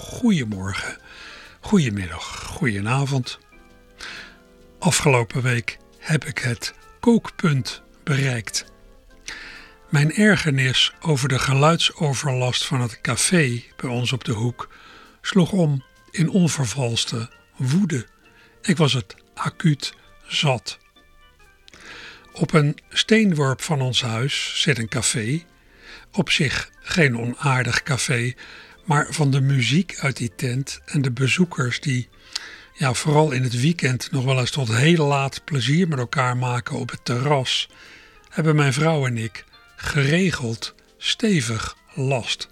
Goedemorgen, goedemiddag, goedenavond. Afgelopen week heb ik het kookpunt bereikt. Mijn ergernis over de geluidsoverlast van het café bij ons op de hoek sloeg om in onvervalste woede. Ik was het acuut zat. Op een steenworp van ons huis zit een café. Op zich geen onaardig café, maar van de muziek uit die tent en de bezoekers die ja, vooral in het weekend nog wel eens tot heel laat plezier met elkaar maken op het terras, hebben mijn vrouw en ik geregeld stevig last.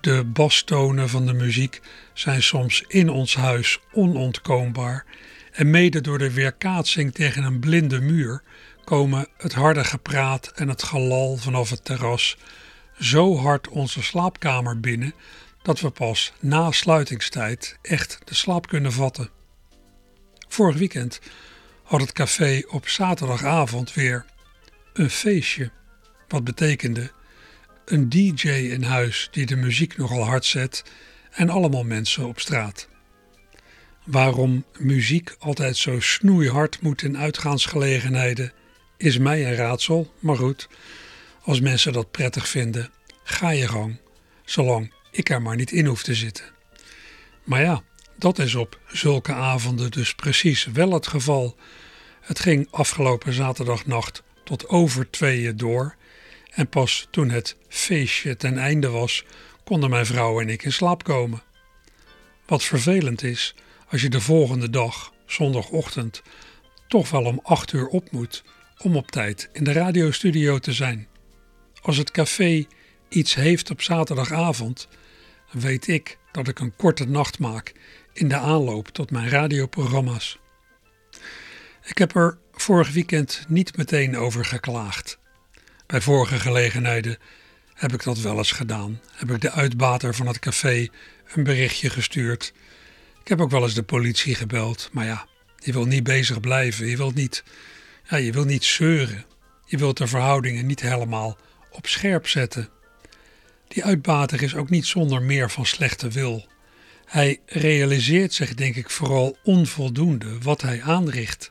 De bastonen van de muziek zijn soms in ons huis onontkoombaar en mede door de weerkaatsing tegen een blinde muur komen het harde gepraat en het gelal vanaf het terras zo hard onze slaapkamer binnen dat we pas na sluitingstijd echt de slaap kunnen vatten. Vorig weekend had het café op zaterdagavond weer een feestje, wat betekende een DJ in huis die de muziek nogal hard zet en allemaal mensen op straat. Waarom muziek altijd zo snoeihard moet in uitgaansgelegenheden is mij een raadsel, maar goed, als mensen dat prettig vinden, ga je gang, zolang ik er maar niet in hoef te zitten. Maar ja, dat is op zulke avonden dus precies wel het geval. Het ging afgelopen zaterdagnacht tot over tweeën door en pas toen het feestje ten einde was, konden mijn vrouw en ik in slaap komen. Wat vervelend is als je de volgende dag, zondagochtend, toch wel om acht uur op moet om op tijd in de radiostudio te zijn. Als het café iets heeft op zaterdagavond, weet ik dat ik een korte nacht maak in de aanloop tot mijn radioprogramma's. Ik heb er vorig weekend niet meteen over geklaagd. Bij vorige gelegenheden heb ik dat wel eens gedaan. Heb ik de uitbater van het café een berichtje gestuurd. Ik heb ook wel eens de politie gebeld, maar ja, je wil niet bezig blijven. Je wilt niet, ja, je wilt niet zeuren. Je wilt de verhoudingen niet helemaal op scherp zetten. Die uitbater is ook niet zonder meer van slechte wil. Hij realiseert zich, denk ik, vooral onvoldoende wat hij aanricht.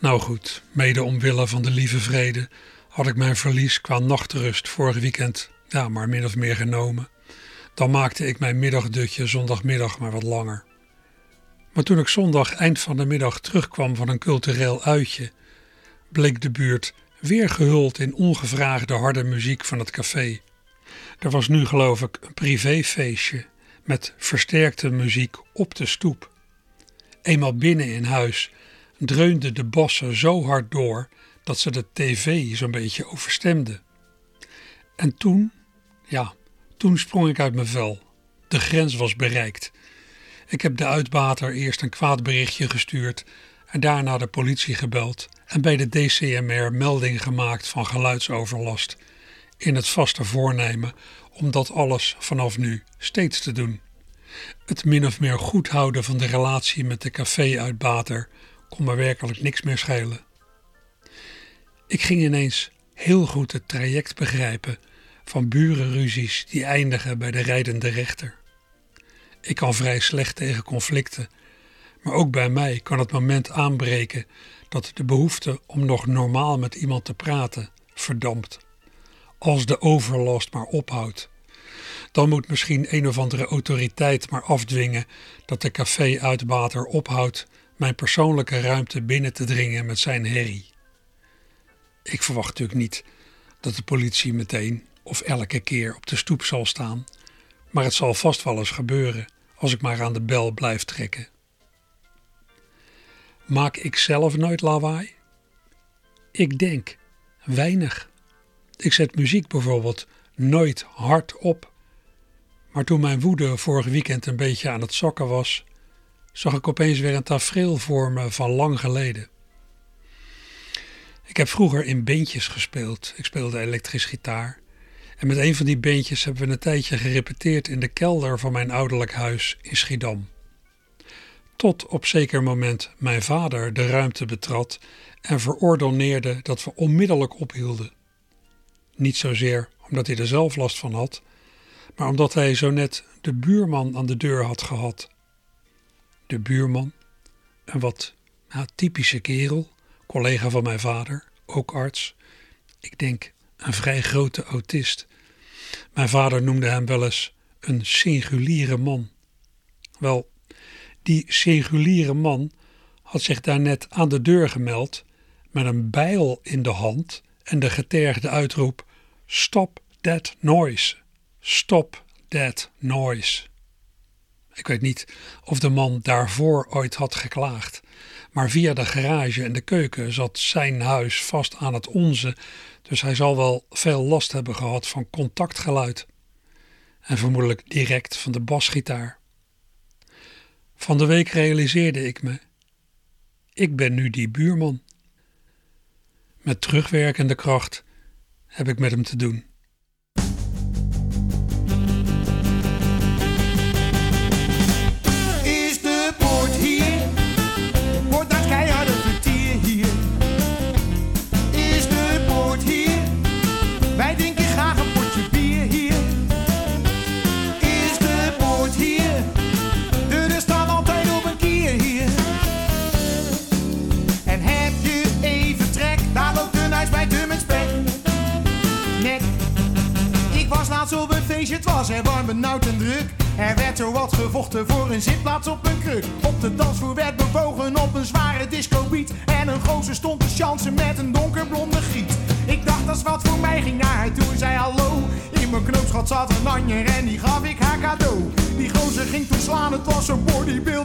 Nou goed, mede omwille van de lieve vrede had ik mijn verlies qua nachtrust vorig weekend ja, maar min of meer genomen. Dan maakte ik mijn middagdutje zondagmiddag maar wat langer. Maar toen ik zondag eind van de middag terugkwam van een cultureel uitje, bleek de buurt weer gehuld in ongevraagde harde muziek van het café. Er was nu geloof ik een privéfeestje met versterkte muziek op de stoep. Eenmaal binnen in huis dreunden de bassen zo hard door dat ze de tv zo'n beetje overstemden. En toen, ja, toen sprong ik uit mijn vel. De grens was bereikt. Ik heb de uitbater eerst een kwaad berichtje gestuurd en daarna de politie gebeld en bij de DCMR melding gemaakt van geluidsoverlast in het vaste voornemen om dat alles vanaf nu steeds te doen. Het min of meer goed houden van de relatie met de café-uitbater kon me werkelijk niks meer schelen. Ik ging ineens heel goed het traject begrijpen van burenruzies die eindigen bij de rijdende rechter. Ik kan vrij slecht tegen conflicten, maar ook bij mij kan het moment aanbreken dat de behoefte om nog normaal met iemand te praten verdampt. Als de overlast maar ophoudt. Dan moet misschien een of andere autoriteit maar afdwingen dat de café-uitbater ophoudt mijn persoonlijke ruimte binnen te dringen met zijn herrie. Ik verwacht natuurlijk niet dat de politie meteen of elke keer op de stoep zal staan, maar het zal vast wel eens gebeuren als ik maar aan de bel blijf trekken. Maak ik zelf nooit lawaai? Ik denk weinig. Ik zet muziek bijvoorbeeld nooit hard op. Maar toen mijn woede vorig weekend een beetje aan het zakken was, zag ik opeens weer een tafereel voor me van lang geleden. Ik heb vroeger in bandjes gespeeld. Ik speelde elektrisch gitaar. En met een van die bandjes hebben we een tijdje gerepeteerd in de kelder van mijn ouderlijk huis in Schiedam. Tot op zeker moment mijn vader de ruimte betrad en verordoneerde dat we onmiddellijk ophielden. Niet zozeer omdat hij er zelf last van had, maar omdat hij zo net de buurman aan de deur had gehad. De buurman, een wat typische kerel, collega van mijn vader, ook arts. Ik denk een vrij grote autist. Mijn vader noemde hem wel eens een singuliere man. Wel, die singuliere man had zich daarnet aan de deur gemeld met een bijl in de hand en de getergde uitroep: Stop that noise! Stop that noise! Ik weet niet of de man daarvoor ooit had geklaagd, maar via de garage en de keuken zat zijn huis vast aan het onze, dus hij zal wel veel last hebben gehad van contactgeluid. En vermoedelijk direct van de basgitaar. Van de week realiseerde ik me: ik ben nu die buurman. Met terugwerkende kracht heb ik met hem te doen. Zat een anjer en die gaf ik haar cadeau. Die gozer ging toen slaan, het was zo'n bodybuilder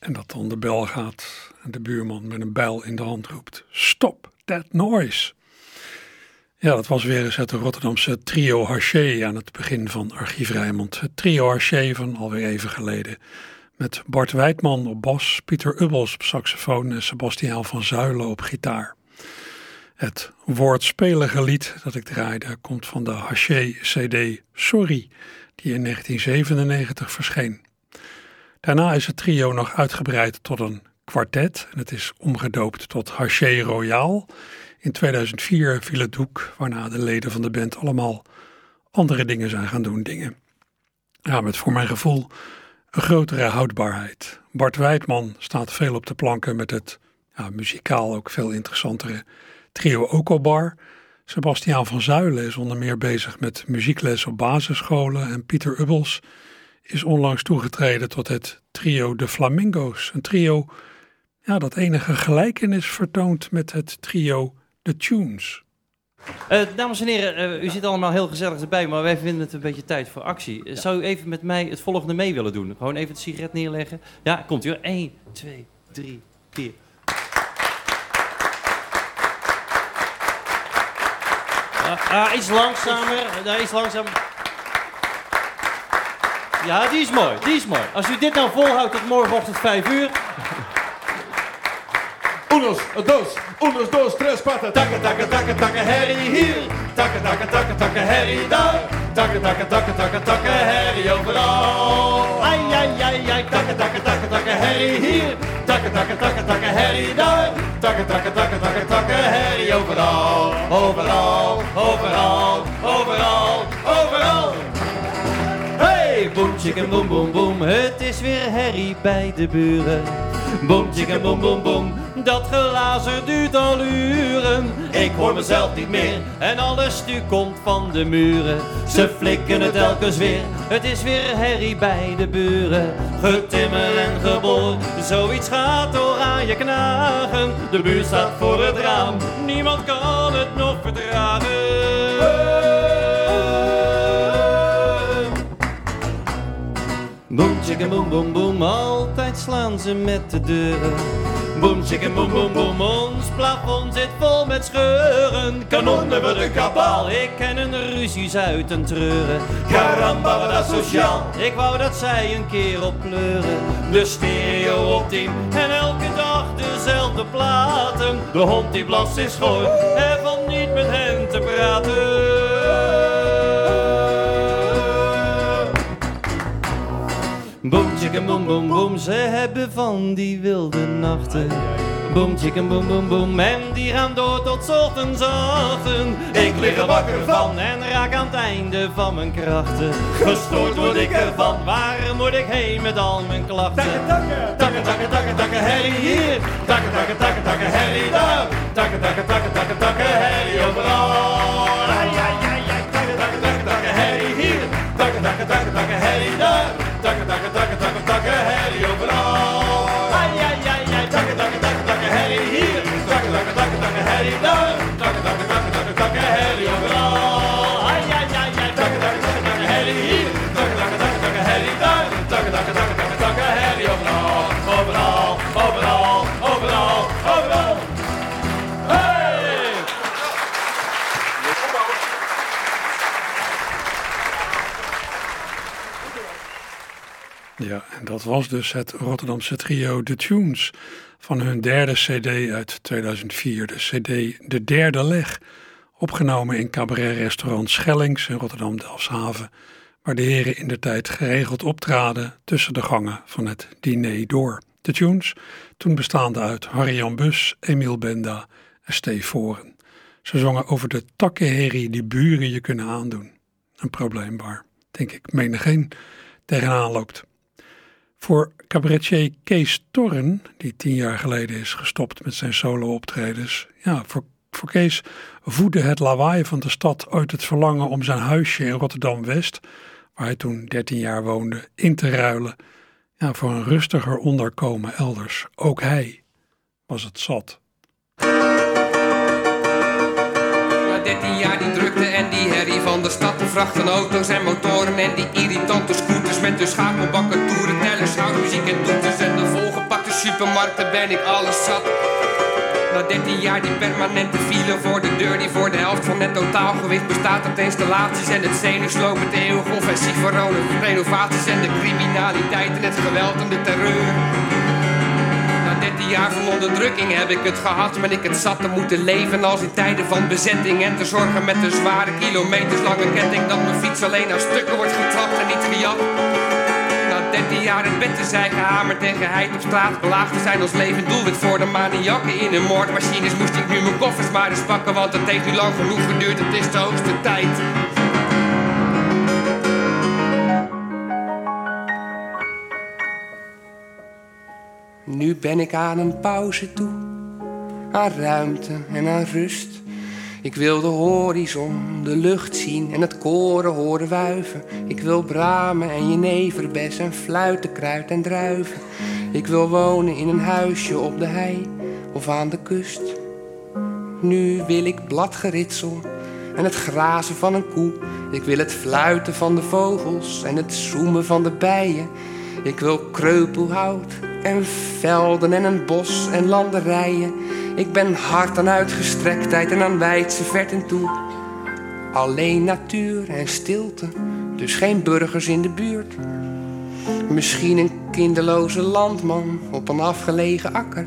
En dat dan de bel gaat en de buurman met een bijl in de hand roept: Stop that noise! Ja, dat was weer eens het Rotterdamse trio Haché aan het begin van Archief Rijnmond. Het trio Haché van alweer even geleden. Met Bart Wijdman op bas, Pieter Ubbels op saxofoon en Sebastiaan van Zuilen op gitaar. Het woordspelige lied dat ik draaide komt van de Haché CD Sorry, die in 1997 verscheen. Daarna is het trio nog uitgebreid tot een kwartet en het is omgedoopt tot Haché Royal. In 2004 viel het doek, waarna de leden van de band allemaal andere dingen zijn gaan doen. Dingen. Ja, met voor mijn gevoel een grotere houdbaarheid. Bart Wijdman staat veel op de planken met het ja, muzikaal ook veel interessantere trio Okobar. Sebastiaan van Zuilen is onder meer bezig met muziekles op basisscholen en Pieter Ubbels is onlangs toegetreden tot het trio De Flamingo's. Een trio ja, dat enige gelijkenis vertoont met het trio The Tunes. Uh, dames en heren, uh, u zit allemaal heel gezellig erbij, maar wij vinden het een beetje tijd voor actie. Uh, zou u even met mij het volgende mee willen doen? Gewoon even het sigaret neerleggen. Ja, komt u. 1, 2, 3, 4. Ah, iets langzamer. Daar iets langzamer. Ja, die is mooi. Die is mooi. Als u dit nou volhoudt tot morgenochtend 5 uur. Unos, dos, unos, dos, tres, cuatro. Takken, takken, takken, takken, herrie hier. Takken, takken, takken, takken, herrie daar. Takken, takken, takken, takken, takken, herrie overal. Ai, ai, ai, ai. Takken, takken, takken, takken, herrie hier. Takken, takken, takken, takken, herrie daar. Takken, takken, takken, takken, takken, herrie. Overal, overal, overal, overal. Hey, boom, boom, boom. Het is weer herrie bij de buren. Boom, chicken, boom, boom, boom. Dat glazen duurt al uren. Ik hoor mezelf niet meer en alles stuk komt van de muren. Ze flikken het telkens weer. Het is weer herrie bij de buren. Getimmer en geboor. Zoiets gaat door aan je knagen. De buurt staat voor het raam. Niemand kan het nog verdragen. Chicken, boom, boom, boom, altijd slaan ze met de deuren. Boom, chicken, boom, boom, boom, ons plafond zit vol met scheuren. Kanonnen voor de kabaal, ik ken een ruzies uit een treuren. Caramba, wat asociaal, ik wou dat zij een keer op kleuren. De stereo op tien en elke dag dezelfde platen. De hond die blast is schoon en van niet met hen te praten. Boom, chicken, boom, boom, boom, ze hebben van die wilde nachten. Boom, chicken, boom, boom, boom, en die gaan door tot ochtends ochtend. Ik lig er wakker van en raak aan het einde van mijn krachten. Gestoord word ik ervan, waar moet ik heen met al mijn klachten? Takken, takken, takken, takken, takken, takken, herrie hier. Takken, takken, takken, takken, herrie daar. Takken, takken, takken, takken, takken, herrie overal. Dat was dus het Rotterdamse trio The Tunes van hun derde CD uit 2004, de CD De Derde Leg, opgenomen in cabaret-restaurant Schellings in Rotterdam-Delfshaven, waar de heren in de tijd geregeld optraden tussen de gangen van het diner door. De Tunes, toen bestaande uit Harry-Jan Bus, Emiel Benda en Steve Voren. Ze zongen over de takkenherrie die buren je kunnen aandoen. Een probleem waar, denk ik, menigeen tegenaan loopt. Voor cabaretier Kees Torren, die tien jaar geleden is gestopt met zijn solo-optredens, ja, voor, voor Kees voedde het lawaai van de stad ooit het verlangen om zijn huisje in Rotterdam-West, waar hij toen 13 jaar woonde, in te ruilen ja, voor een rustiger onderkomen elders. Ook hij was het zat. Na 13 jaar die drukte en die herrie van de stad. De vrachten auto's en motoren en die irritante scooters. Met de schakelbakken, toeren, houtmuziek en toeters. En de volgepakte supermarkten ben ik alles zat. Na Na 13 jaar die permanente file voor de deur, die voor de helft van het totaalgewicht bestaat uit installaties en het zenuwsloop, het eeuwig offensief voor renovaties en de criminaliteit en het geweld en de terreur. Na 13 jaar van onderdrukking heb ik het gehad, ben ik het zat te moeten leven als in tijden van bezetting en te zorgen met een zware kilometers lange ketting dat mijn fiets alleen aan stukken wordt getrapt en niet gejat. Na 13 jaar in bed te zijn gehamerd en geheid op straat belaagd zijn als levend doelwit voor de maniakken in hun moordmachines moest ik nu mijn koffers maar eens pakken, want het heeft nu lang genoeg geduurd, het is de hoogste tijd. Nu ben ik aan een pauze toe, aan ruimte en aan rust. Ik wil de horizon, de lucht zien en het koren horen wuiven. Ik wil bramen en jeneverbes en fluiten, kruid en druiven. Ik wil wonen in een huisje op de hei of aan de kust. Nu wil ik bladgeritsel en het grazen van een koe. Ik wil het fluiten van de vogels en het zoemen van de bijen. Ik wil kreupelhout en velden en een bos en landerijen. Ik ben hard aan uitgestrektheid en aan wijdse verten toe. Alleen natuur en stilte, dus geen burgers in de buurt. Misschien een kinderloze landman op een afgelegen akker.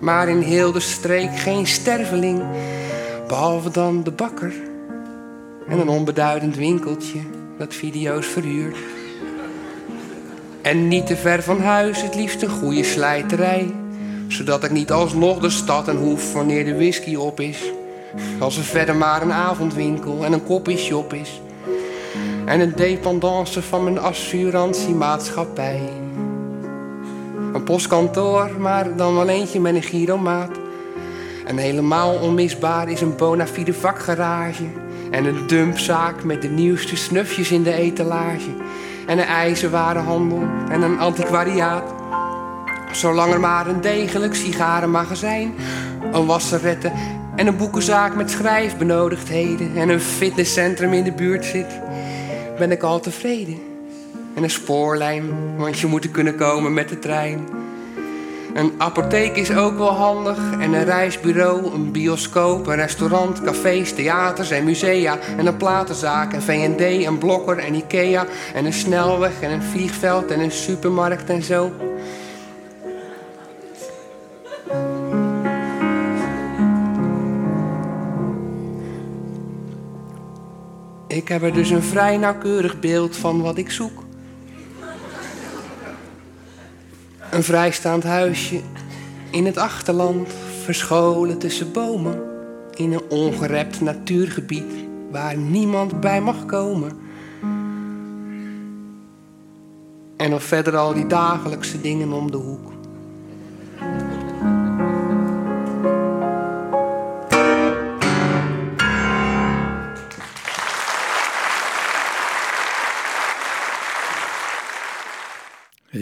Maar in heel de streek geen sterveling, behalve dan de bakker. En een onbeduidend winkeltje dat video's verhuurt. En niet te ver van huis, het liefst een goede slijterij. Zodat ik niet alsnog de stad en hoef wanneer de whisky op is. Als er verder maar een avondwinkel en een shop is. En een dependance van mijn assurantiemaatschappij. Een postkantoor, maar dan wel eentje met een giromaat. En helemaal onmisbaar is een bona fide vakgarage. En een dumpzaak met de nieuwste snufjes in de etalage en een ijzerwarenhandel en een antiquariaat. Zolang er maar een degelijk sigarenmagazijn, een wasserette en een boekenzaak met schrijfbenodigdheden en een fitnesscentrum in de buurt zit, ben ik al tevreden. En een spoorlijn, want je moet er kunnen komen met de trein. Een apotheek is ook wel handig. En een reisbureau, een bioscoop, een restaurant, cafés, theaters en musea. En een platenzaak, een V&D, een blokker en Ikea. En een snelweg en een vliegveld en een supermarkt en zo. Ik heb er dus een vrij nauwkeurig beeld van wat ik zoek. Een vrijstaand huisje in het achterland, verscholen tussen bomen. In een ongerept natuurgebied waar niemand bij mag komen. En nog verder al die dagelijkse dingen om de hoek.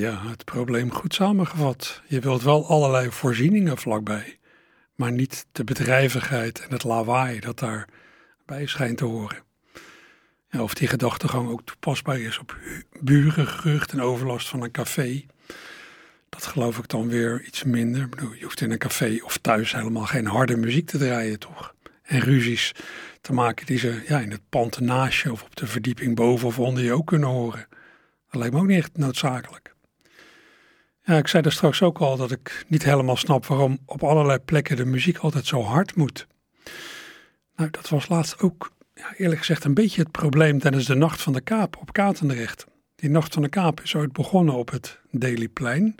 Ja, het probleem goed samengevat. Je wilt wel allerlei voorzieningen vlakbij, maar niet de bedrijvigheid en het lawaai dat daarbij schijnt te horen. Ja, of die gedachtegang ook toepasbaar is op burengerucht en overlast van een café, dat geloof ik dan weer iets minder. Ik bedoel, je hoeft in een café of thuis helemaal geen harde muziek te draaien, toch? En ruzies te maken die ze ja, in het pand naast of op de verdieping boven of onder je ook kunnen horen. Dat lijkt me ook niet echt noodzakelijk. Ja, ik zei er straks ook al dat ik niet helemaal snap waarom op allerlei plekken de muziek altijd zo hard moet. Nou, dat was laatst ook, ja, eerlijk gezegd, een beetje het probleem tijdens de Nacht van de Kaap op Katendrecht. Die Nacht van de Kaap is ooit begonnen op het Dailyplein.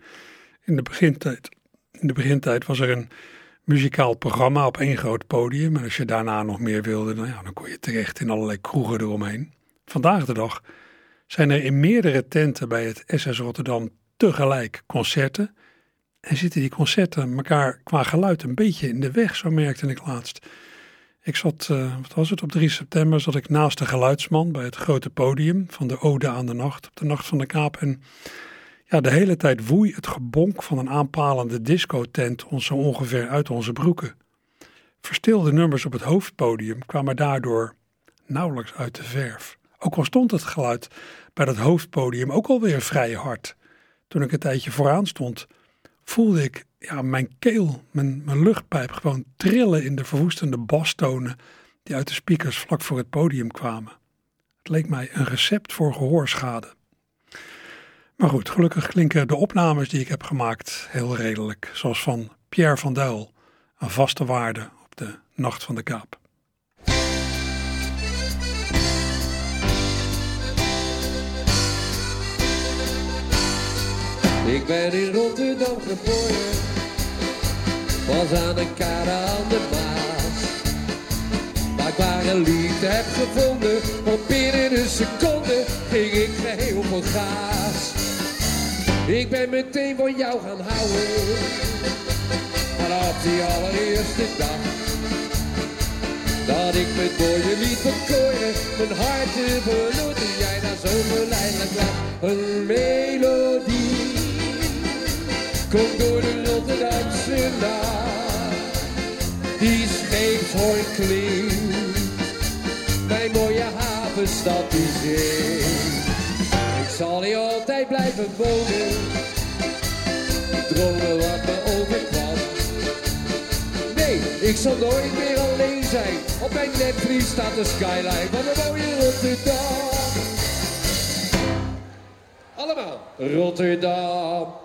In de begintijd, in de begintijd was er een muzikaal programma op één groot podium. En als je daarna nog meer wilde, dan, ja, dan kon je terecht in allerlei kroegen eromheen. Vandaag de dag zijn er in meerdere tenten bij het SS Rotterdam tegelijk concerten. En zitten die concerten elkaar qua geluid een beetje in de weg, zo merkte ik laatst. Ik zat, uh, wat was het, op 3 september zat ik naast de geluidsman bij het grote podium van de Ode aan de Nacht, op de Nacht van de Kaap. En ja, de hele tijd woei het gebonk van een aanpalende discotent ons zo ongeveer uit onze broeken. Verstilde nummers op het hoofdpodium kwamen daardoor nauwelijks uit de verf. Ook al stond het geluid bij dat hoofdpodium ook alweer vrij hard. Toen ik een tijdje vooraan stond, voelde ik ja, mijn keel, mijn, mijn luchtpijp gewoon trillen in de verwoestende bastonen die uit de speakers vlak voor het podium kwamen. Het leek mij een recept voor gehoorschade. Maar goed, gelukkig klinken de opnames die ik heb gemaakt heel redelijk, zoals van Pierre van Duil, een vaste waarde op de Nacht van de Kaap. Ik ben in Rotterdam geboren, was aan de kade aan de Maas. Maar ik waar een lied heb gevonden, op binnen een seconde ging ik geheel van gaas. Ik ben meteen van jou gaan houden, vanaf die allereerste dag. Dat ik met mooie lied verkooien, mijn hart te verloren, jij daar zo verleidelijk lag. Een melodie Door de Rotterdamse nacht, die scheepshoorn klinkt. Mijn mooie havenstad die zingt. Ik zal hier altijd blijven wonen, dromen wat me overkwam. Nee, ik zal nooit meer alleen zijn. Op mijn netvlies staat de skyline van een mooie Rotterdam. Allemaal Rotterdam.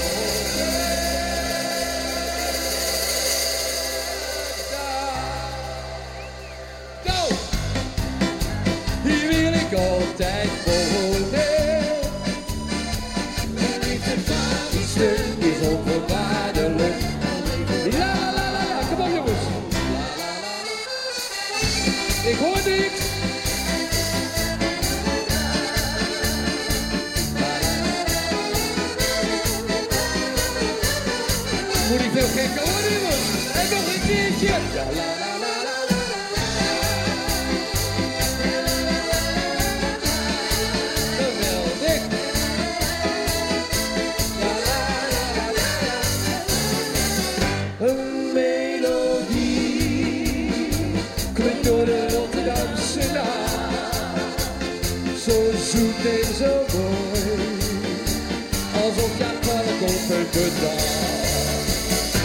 dag.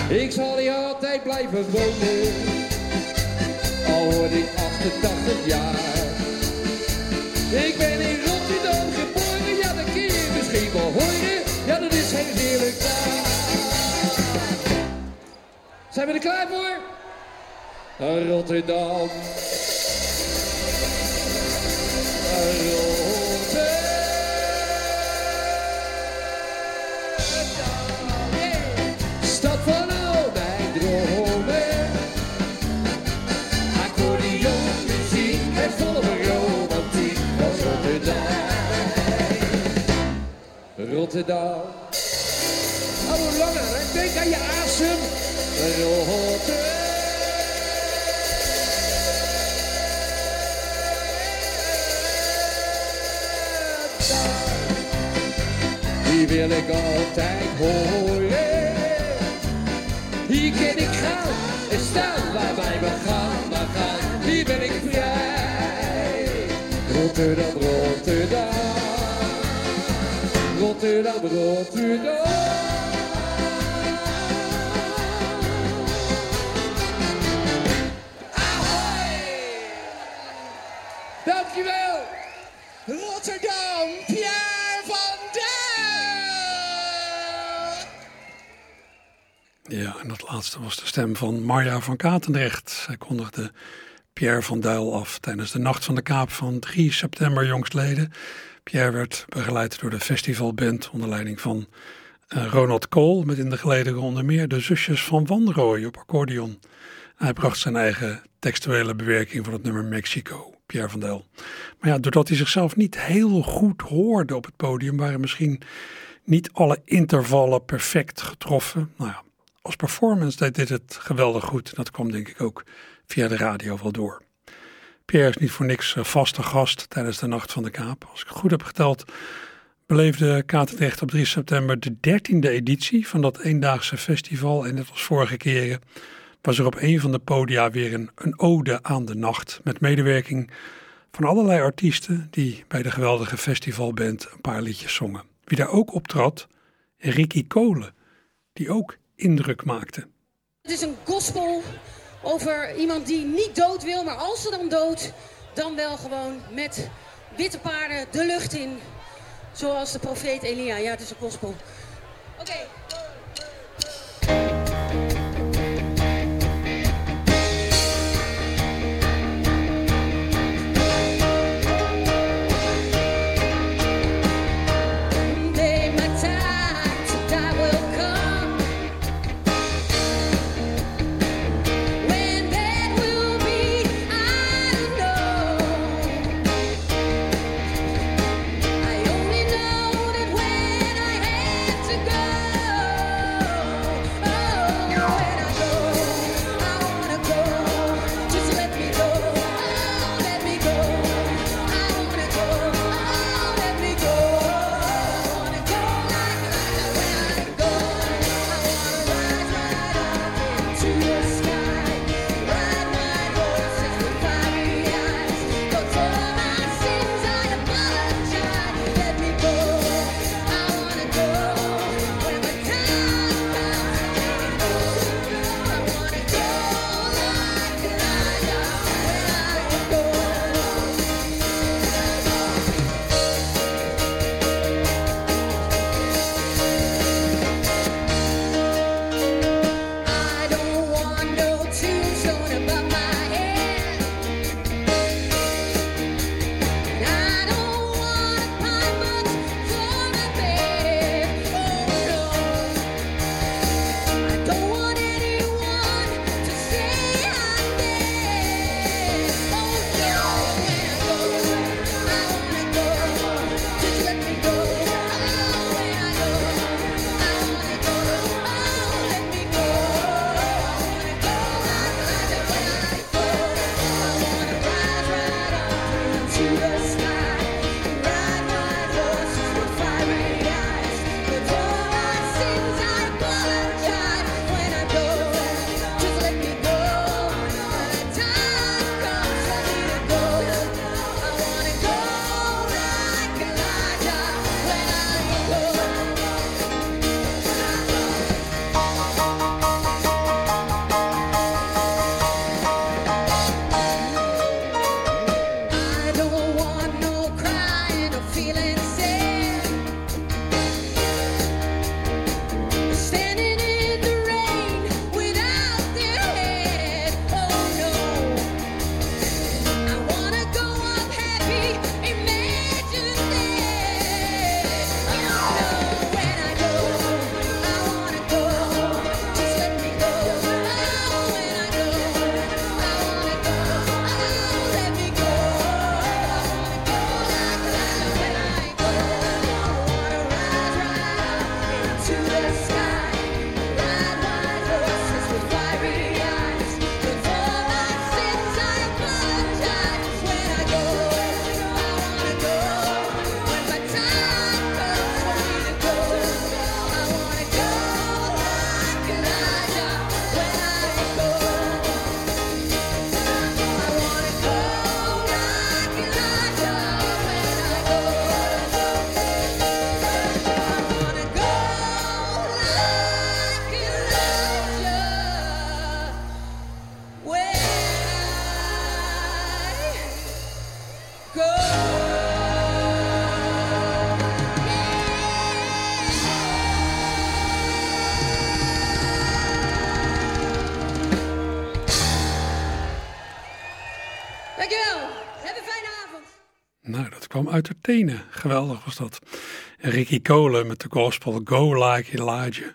Ik zal hier altijd blijven wonen, al word ik 88 jaar. Ik ben in Rotterdam geboren, ja dat kun je misschien wel horen. Ja dat is heel heerlijk daar. Zijn we er klaar voor? Rotterdam. Rotterdam. Rotterdam. Hou langer, hè? denk aan je asem. Rotterdam. Die wil ik altijd horen. Hier kan ik gaan en staan waarbij we gaan, maar gaan. Hier ben ik vrij. Rotterdam, Rotterdam. Rotterdam, Rotterdam. Dankjewel. Rotterdam, Pierre van Dijk. Ja, en dat laatste was de stem van Marja van Katendrecht. Zij kondigde Pierre van Duil af tijdens de Nacht van de Kaap van 3 september jongstleden. Pierre werd begeleid door de festivalband onder leiding van eh, Ronald Kool, met in de gelederen onder meer de zusjes van Wanrooy op accordeon. Hij bracht zijn eigen textuele bewerking van het nummer Mexico, Pierre van Duil. Maar ja, doordat hij zichzelf niet heel goed hoorde op het podium, waren misschien niet alle intervallen perfect getroffen. Nou ja, als performance deed dit het geweldig goed. Dat kwam denk ik ook via de radio wel door. Pierre is niet voor niks vaste gast tijdens de Nacht van de Kaap. Als ik goed heb geteld, beleefde Katendrecht op 3 september de dertiende editie van dat eendaagse festival. En net als vorige keren was er op een van de podia weer een, een ode aan de nacht. Met medewerking van allerlei artiesten die bij de geweldige festivalband een paar liedjes zongen. Wie daar ook optrad, Ricky Kolen, die ook indruk maakte. Het is een gospel over iemand die niet dood wil, maar als ze dan dood, dan wel gewoon met witte paarden de lucht in. Zoals de profeet Elia. Ja, het is een gospel. Oké. Uit Athene. Geweldig was dat. En Ricky Cole met de gospel Go Like Elijah.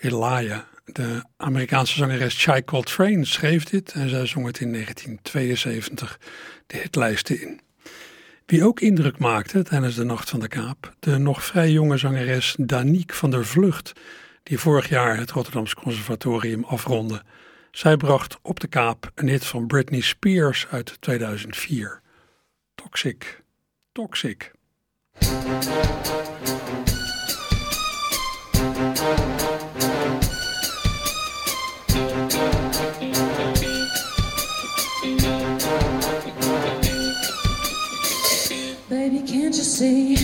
Elijah. De Amerikaanse zangeres Chai Coltrane schreef dit en zij zong het in 1972 de hitlijsten in. Wie ook indruk maakte tijdens de Nacht van de Kaap, de nog vrij jonge zangeres Danique van der Vlucht, die vorig jaar het Rotterdamse Conservatorium afronde. Zij bracht op de kaap een hit van Britney Spears uit 2004. Toxic, Toxic. Baby, can't you see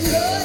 to know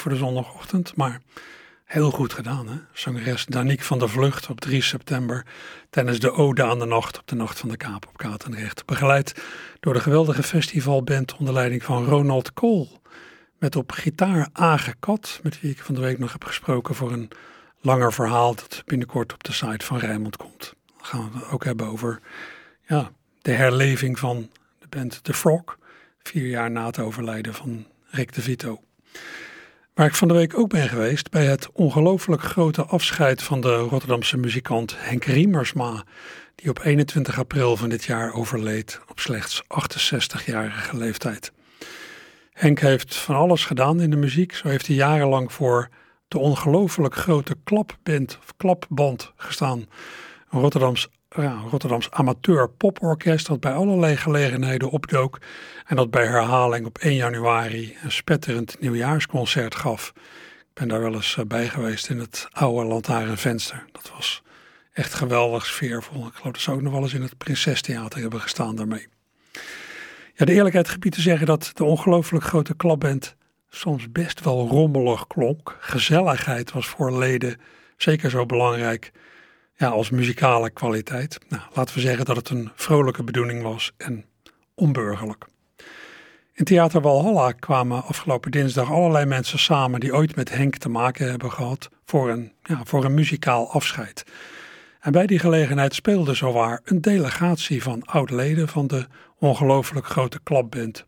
voor de zondagochtend, maar heel goed gedaan. Hè? Zangeres Danique van der Vlucht op 3 september tijdens de Ode aan de Nacht op de Nacht van de Kaap op Katendrecht. Begeleid door de geweldige festivalband onder leiding van Ronald Kool. Met op gitaar Age Kat, met wie ik van de week nog heb gesproken voor een langer verhaal dat binnenkort op de site van Rijnmond komt. Dan gaan we het ook hebben over ja, de herleving van de band The Frog, vier jaar na het overlijden van Rick de Vito. Waar ik van de week ook ben geweest bij het ongelooflijk grote afscheid van de Rotterdamse muzikant Henk Riemersma, die op 21 april van dit jaar overleed op slechts 68-jarige leeftijd. Henk heeft van alles gedaan in de muziek. Zo heeft hij jarenlang voor de ongelooflijk grote klapband of klapband gestaan. Rotterdams, ja, Rotterdams amateur poporkest dat bij allerlei gelegenheden opdook en dat bij herhaling op 1 januari een spetterend nieuwjaarsconcert gaf. Ik ben daar wel eens eh, bij geweest in het oude lantaarnvenster. Dat was echt geweldig sfeervol. Ik geloof dat ze ook nog wel eens in het Prinsestheater hebben gestaan daarmee. Ja, de eerlijkheid gebied te zeggen dat de ongelooflijk grote klapband soms best wel rommelig klonk. Gezelligheid was voor leden zeker zo belangrijk ja, als muzikale kwaliteit. Nou, laten we zeggen dat het een vrolijke bedoeling was en onburgerlijk. In Theater Walhalla kwamen afgelopen dinsdag allerlei mensen samen die ooit met Henk te maken hebben gehad voor een, ja, voor een muzikaal afscheid. En bij die gelegenheid speelde zowaar een delegatie van oud-leden van de ongelooflijk grote klapband.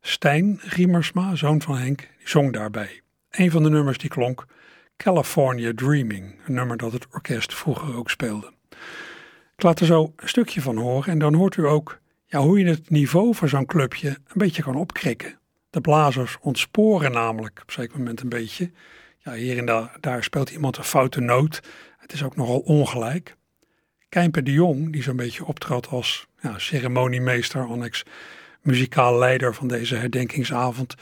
Stijn Riemersma, zoon van Henk, zong daarbij. Een van de nummers die klonk California Dreaming, een nummer dat het orkest vroeger ook speelde. Ik laat er zo een stukje van horen en dan hoort u ook ja, hoe je het niveau van zo'n clubje een beetje kan opkrikken. De blazers ontsporen namelijk op een zeker moment een beetje. Ja, hier en daar, speelt iemand een foute noot. Het is ook nogal ongelijk. Kijmper de Jong, die zo'n beetje optrad als ja, ceremoniemeester, annex muzikaal leider van deze herdenkingsavond,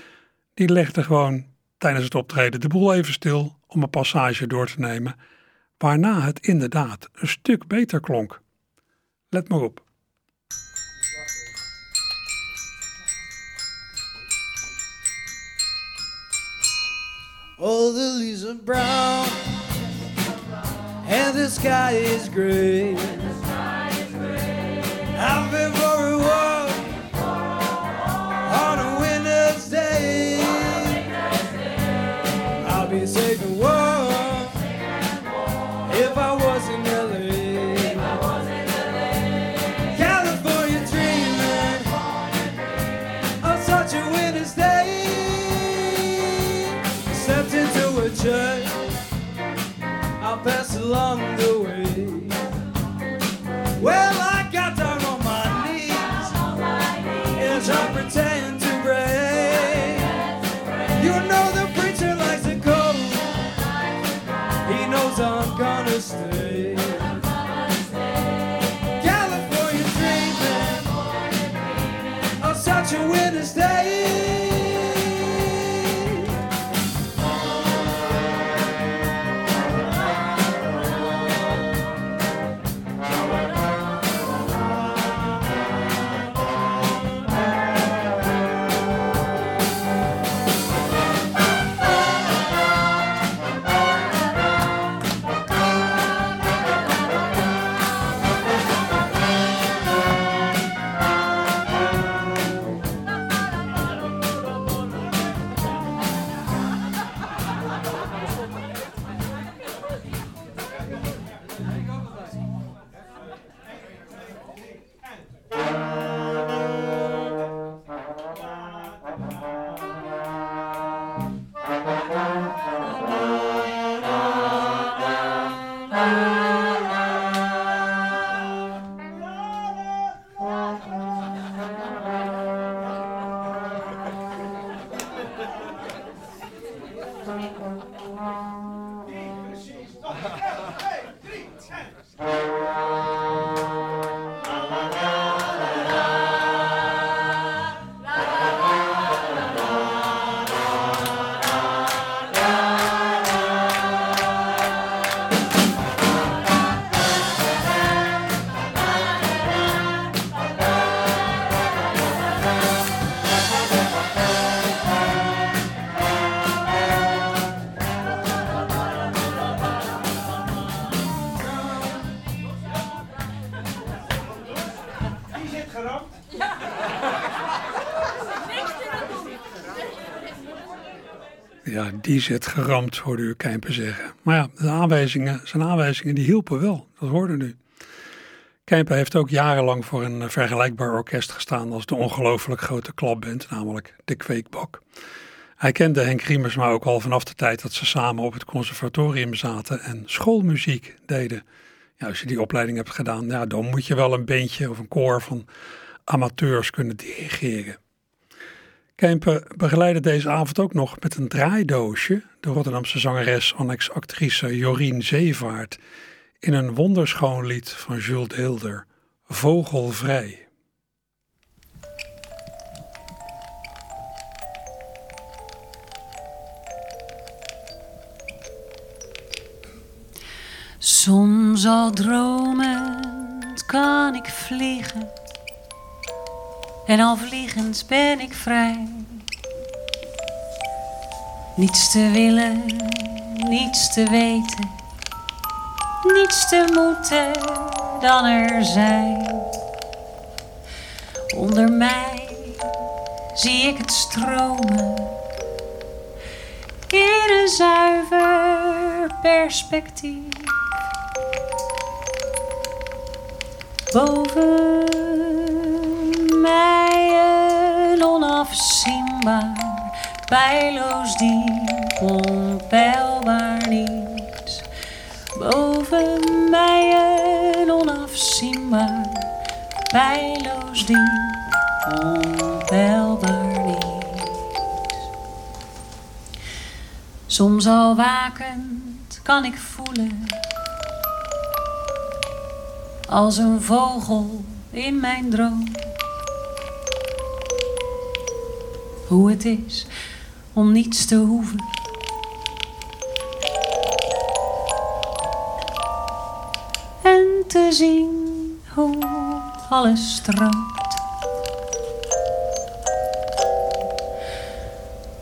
die legde gewoon tijdens het optreden de boel even stil om een passage door te nemen, waarna het inderdaad een stuk beter klonk. Let maar op. All the leaves are brown and the sky is gray. I've been for a walk on die zit geramd, hoorde u Kijmper zeggen. Maar ja, de aanwijzingen, zijn aanwijzingen die hielpen wel, dat hoorde u. Kijmper heeft ook jarenlang voor een vergelijkbaar orkest gestaan als de ongelooflijk grote klapband, namelijk de Kweekbak. Hij kende Henk Riemersma ook al vanaf de tijd dat ze samen op het conservatorium zaten en schoolmuziek deden. Ja, als je die opleiding hebt gedaan, ja, dan moet je wel een beentje of een koor van amateurs kunnen dirigeren. Kemper begeleidde deze avond ook nog met een draaidoosje de Rotterdamse zangeres annex actrice Jorien Zeevaart in een wonderschoon lied van Jules Deelder, Vogelvrij. Soms al dromend kan ik vliegen. En al vliegend ben ik vrij. Niets te willen, niets te weten. Niets te moeten dan er zijn. Onder mij zie ik het stromen in een zuiver perspectief. Boven onafzienbaar, pijloos diep, onpeilbaar niets. Boven mij een onafzienbaar, pijloos diep, onpeilbaar niets. Soms al wakend kan ik voelen als een vogel in mijn droom. Hoe het is om niets te hoeven. En te zien hoe alles stroomt.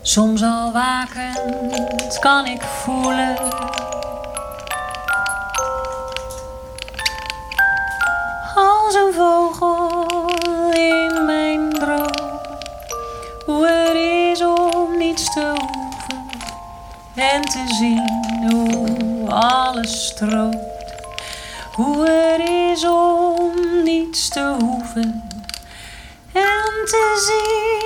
Soms al wakend kan ik voelen en te zien hoe alles stroomt. Hoe het is om niets te hoeven en te zien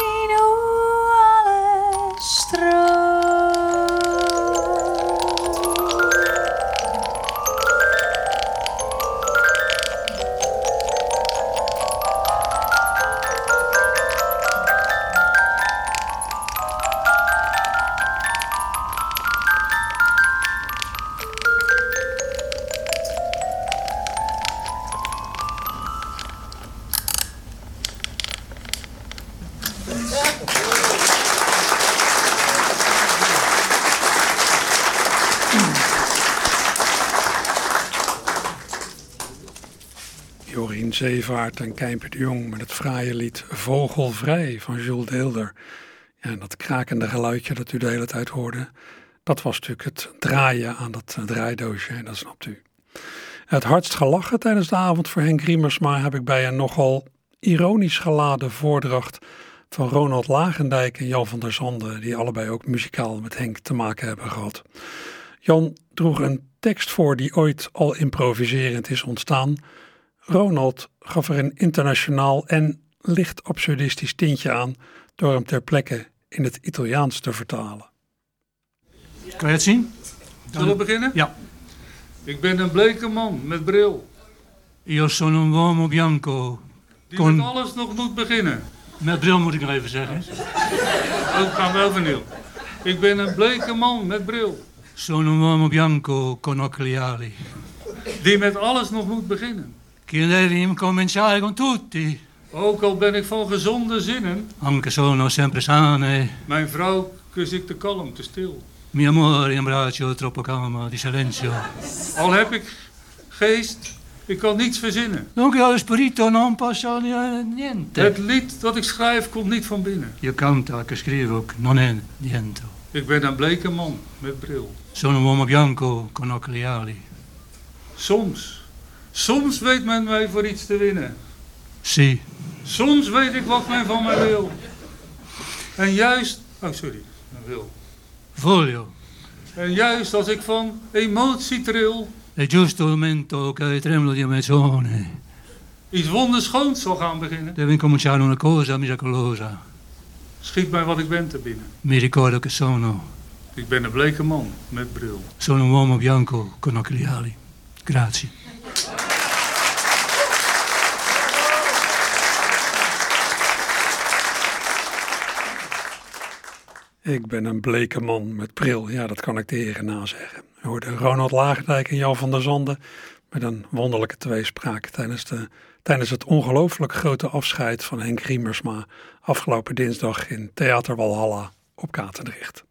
Zeevaart en Kijmper de Jong met het fraaie lied Vogelvrij van Jules Deelder. Ja, en dat krakende geluidje dat u de hele tijd hoorde, dat was natuurlijk het draaien aan dat eh, draaidoosje, en dat snapt u. Het hardst gelachen tijdens de avond voor Henk Riemersma heb ik bij een nogal ironisch geladen voordracht van Ronald Lagendijk en Jan van der Zanden, die allebei ook muzikaal met Henk te maken hebben gehad. Jan droeg een tekst voor die ooit al improviserend is ontstaan. Ronald gaf er een internationaal en licht absurdistisch tintje aan door hem ter plekke in het Italiaans te vertalen. Kan je het zien? Zullen we beginnen? Ja. Ik ben een bleke man met bril. Io sono un uomo bianco. Die Con... met alles nog moet beginnen. Met bril moet ik nog even zeggen. Ook gaan we overnieuw. Ik ben een bleke man met bril. Sono un uomo bianco con occhiali. Die met alles nog moet beginnen. Che devi incominciare con tutti. Ook al ben ik van gezonde zinnen. Anche sono sempre sane. Mijn vrouw kus ik te kalm, te stil. Mi amore in braccio troppo calmo di silenzio. Al heb ik geest, ik kan niets verzinnen. Dunque lo spirito non passa niente. Het lied dat ik schrijf komt niet van binnen. Io canto che scrivo non è niente. Ik ben een bleke man met bril. Sono un uomo bianco con occhiali. Soms, soms weet men mij voor iets te winnen. Sì. Soms weet ik wat men van mij wil. En juist, oh sorry, wil. Voglio. En juist als ik van emotie tril, È giusto il momento che tremolo di emozione. iets wonderschoons zal gaan beginnen, Devo incominciare una cosa miracolosa. schiet mij wat ik ben te binnen. Mi ricordo che sono, Ik ben een bleke man met bril. sono un uomo bianco con occhiali. Grazie. Ik ben een bleke man met bril. Ja, dat kan ik de heren nazeggen. We hoorden Ronald Lagendijk en Jan van der Zanden met een wonderlijke tweespraak tijdens, de, tijdens het ongelooflijk grote afscheid van Henk Riemersma afgelopen dinsdag in Theater Walhalla op Katendrecht.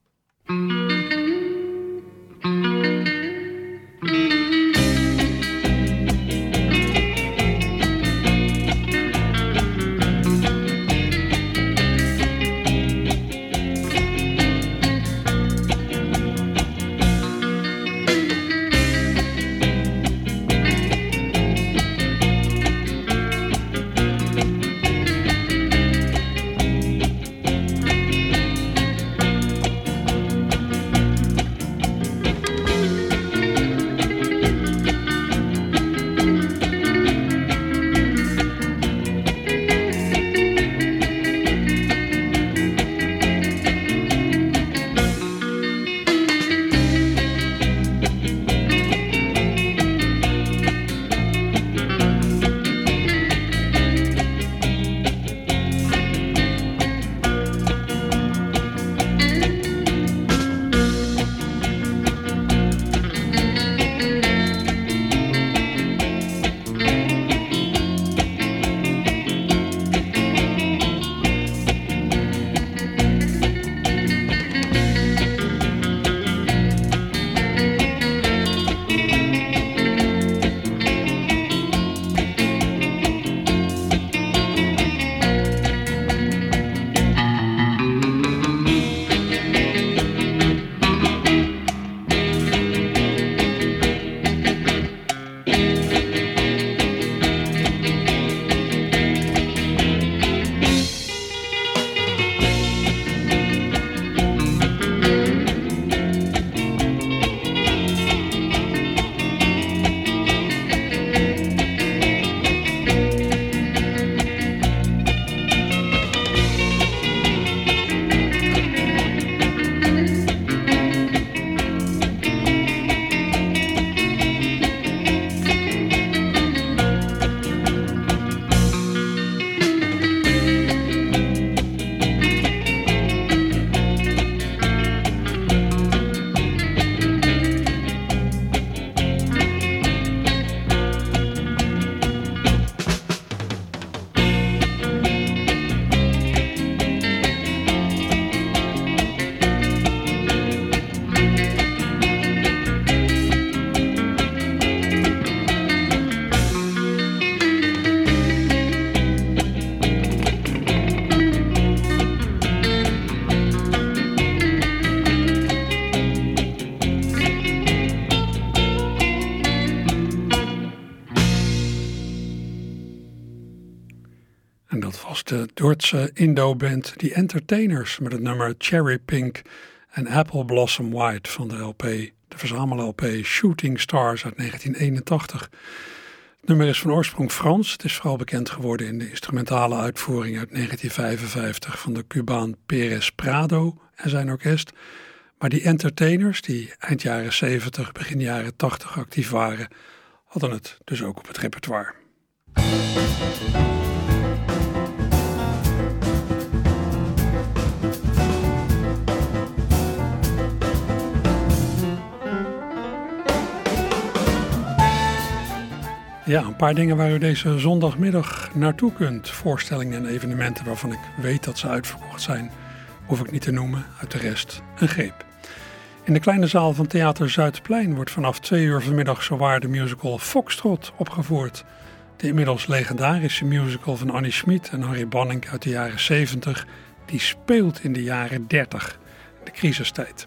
Dordtse Indo-band The Entertainers met het nummer Cherry Pink en Apple Blossom White van de LP, de verzamel-LP Shooting Stars uit 1981. Het nummer is van oorsprong Frans. Het is vooral bekend geworden in de instrumentale uitvoering uit 1955 van de Cubaan Perez Prado en zijn orkest. Maar die entertainers, die eind jaren 70, begin jaren 80 actief waren, hadden het dus ook op het repertoire. Ja, een paar dingen waar u deze zondagmiddag naartoe kunt. Voorstellingen en evenementen waarvan ik weet dat ze uitverkocht zijn, hoef ik niet te noemen. Uit de rest een greep. In de kleine zaal van Theater Zuidplein wordt vanaf twee uur vanmiddag zowaar de musical Foxtrot opgevoerd. De inmiddels legendarische musical van Annie Schmid en Harry Banning uit de jaren 70, die speelt in de jaren 30, de crisistijd.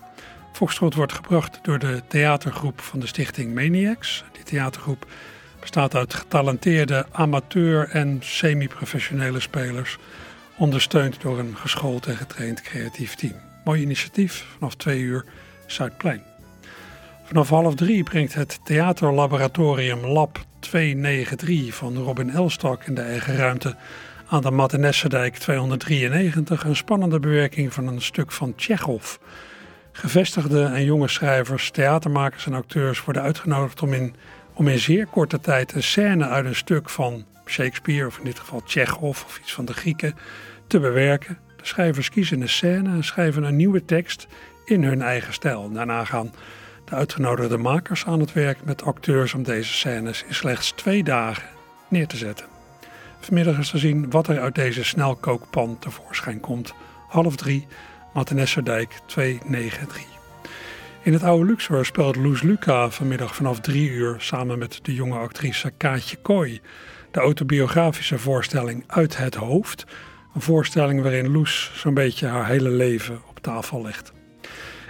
Foxtrot wordt gebracht door de theatergroep van de stichting Maniacs. Die theatergroep bestaat uit getalenteerde amateur- en semi-professionele spelers, ondersteund door een geschoold en getraind creatief team. Mooi initiatief, vanaf twee uur Zuidplein. Vanaf half drie brengt het theaterlaboratorium Lab 293 van Robin Elstak in de eigen ruimte aan de Mattenessendijk 293 een spannende bewerking van een stuk van Tsjechov. Gevestigde en jonge schrijvers, theatermakers en acteurs worden uitgenodigd om in, om in zeer korte tijd een scène uit een stuk van Shakespeare, of in dit geval Tsjechov of iets van de Grieken, te bewerken. De schrijvers kiezen een scène en schrijven een nieuwe tekst in hun eigen stijl. Daarna gaan de uitgenodigde makers aan het werk met acteurs om deze scènes in slechts twee dagen neer te zetten. Vanmiddag is te zien wat er uit deze snelkookpan tevoorschijn komt. Half drie, Mattenesserdijk 293. In het oude Luxor speelt Loes Luca vanmiddag vanaf drie uur samen met de jonge actrice Kaatje Kooi. De autobiografische voorstelling Uit het Hoofd. Een voorstelling waarin Loes zo'n beetje haar hele leven op tafel legt.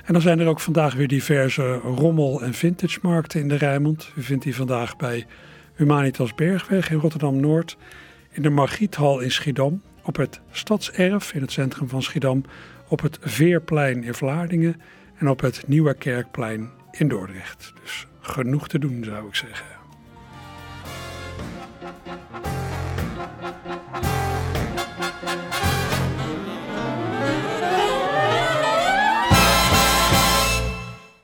En dan zijn er ook vandaag weer diverse rommel- en vintage-markten in de Rijnmond. U vindt die vandaag bij Humanitas Bergweg in Rotterdam-Noord, in de Margriethal in Schiedam, op het Stadserf in het centrum van Schiedam, op het Veerplein in Vlaardingen en op het Nieuwe Kerkplein in Dordrecht. Dus genoeg te doen zou ik zeggen.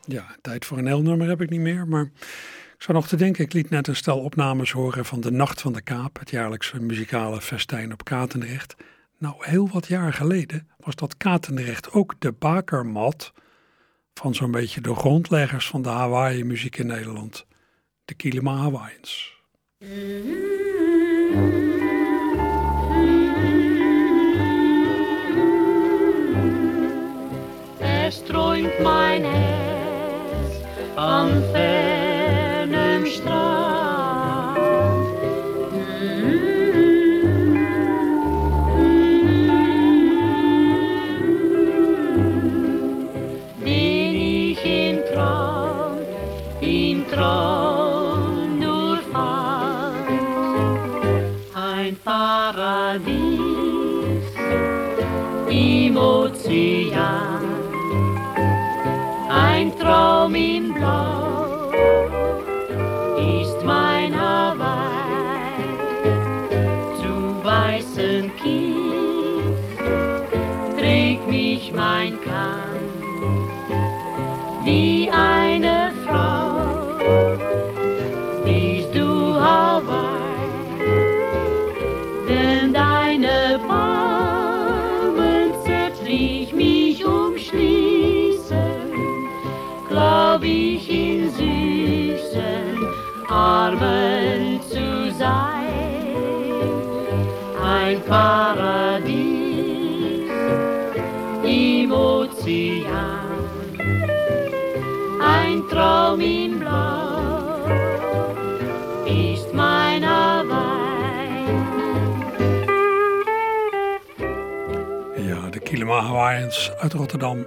Ja, tijd voor een heel nummer heb ik niet meer, maar ik zou nog te denken, ik liet net een stel opnames horen van de Nacht van de Kaap, het jaarlijkse muzikale festijn op Katendrecht. Nou, heel wat jaar geleden was dat Katendrecht ook de bakermat van zo'n beetje de grondleggers van de Hawaii-muziek in Nederland, de Kilima Hawaiians. Er am fernen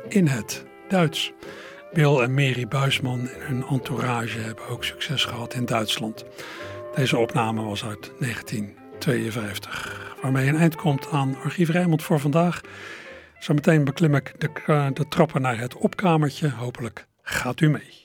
in het Duits. Bill en Mary Buisman en hun entourage hebben ook succes gehad in Duitsland. Deze opname was uit 1982. 52. Waarmee een eind komt aan Archief Rijnmond voor vandaag. Zometeen beklim ik de, de trappen naar het opkamertje. Hopelijk gaat u mee.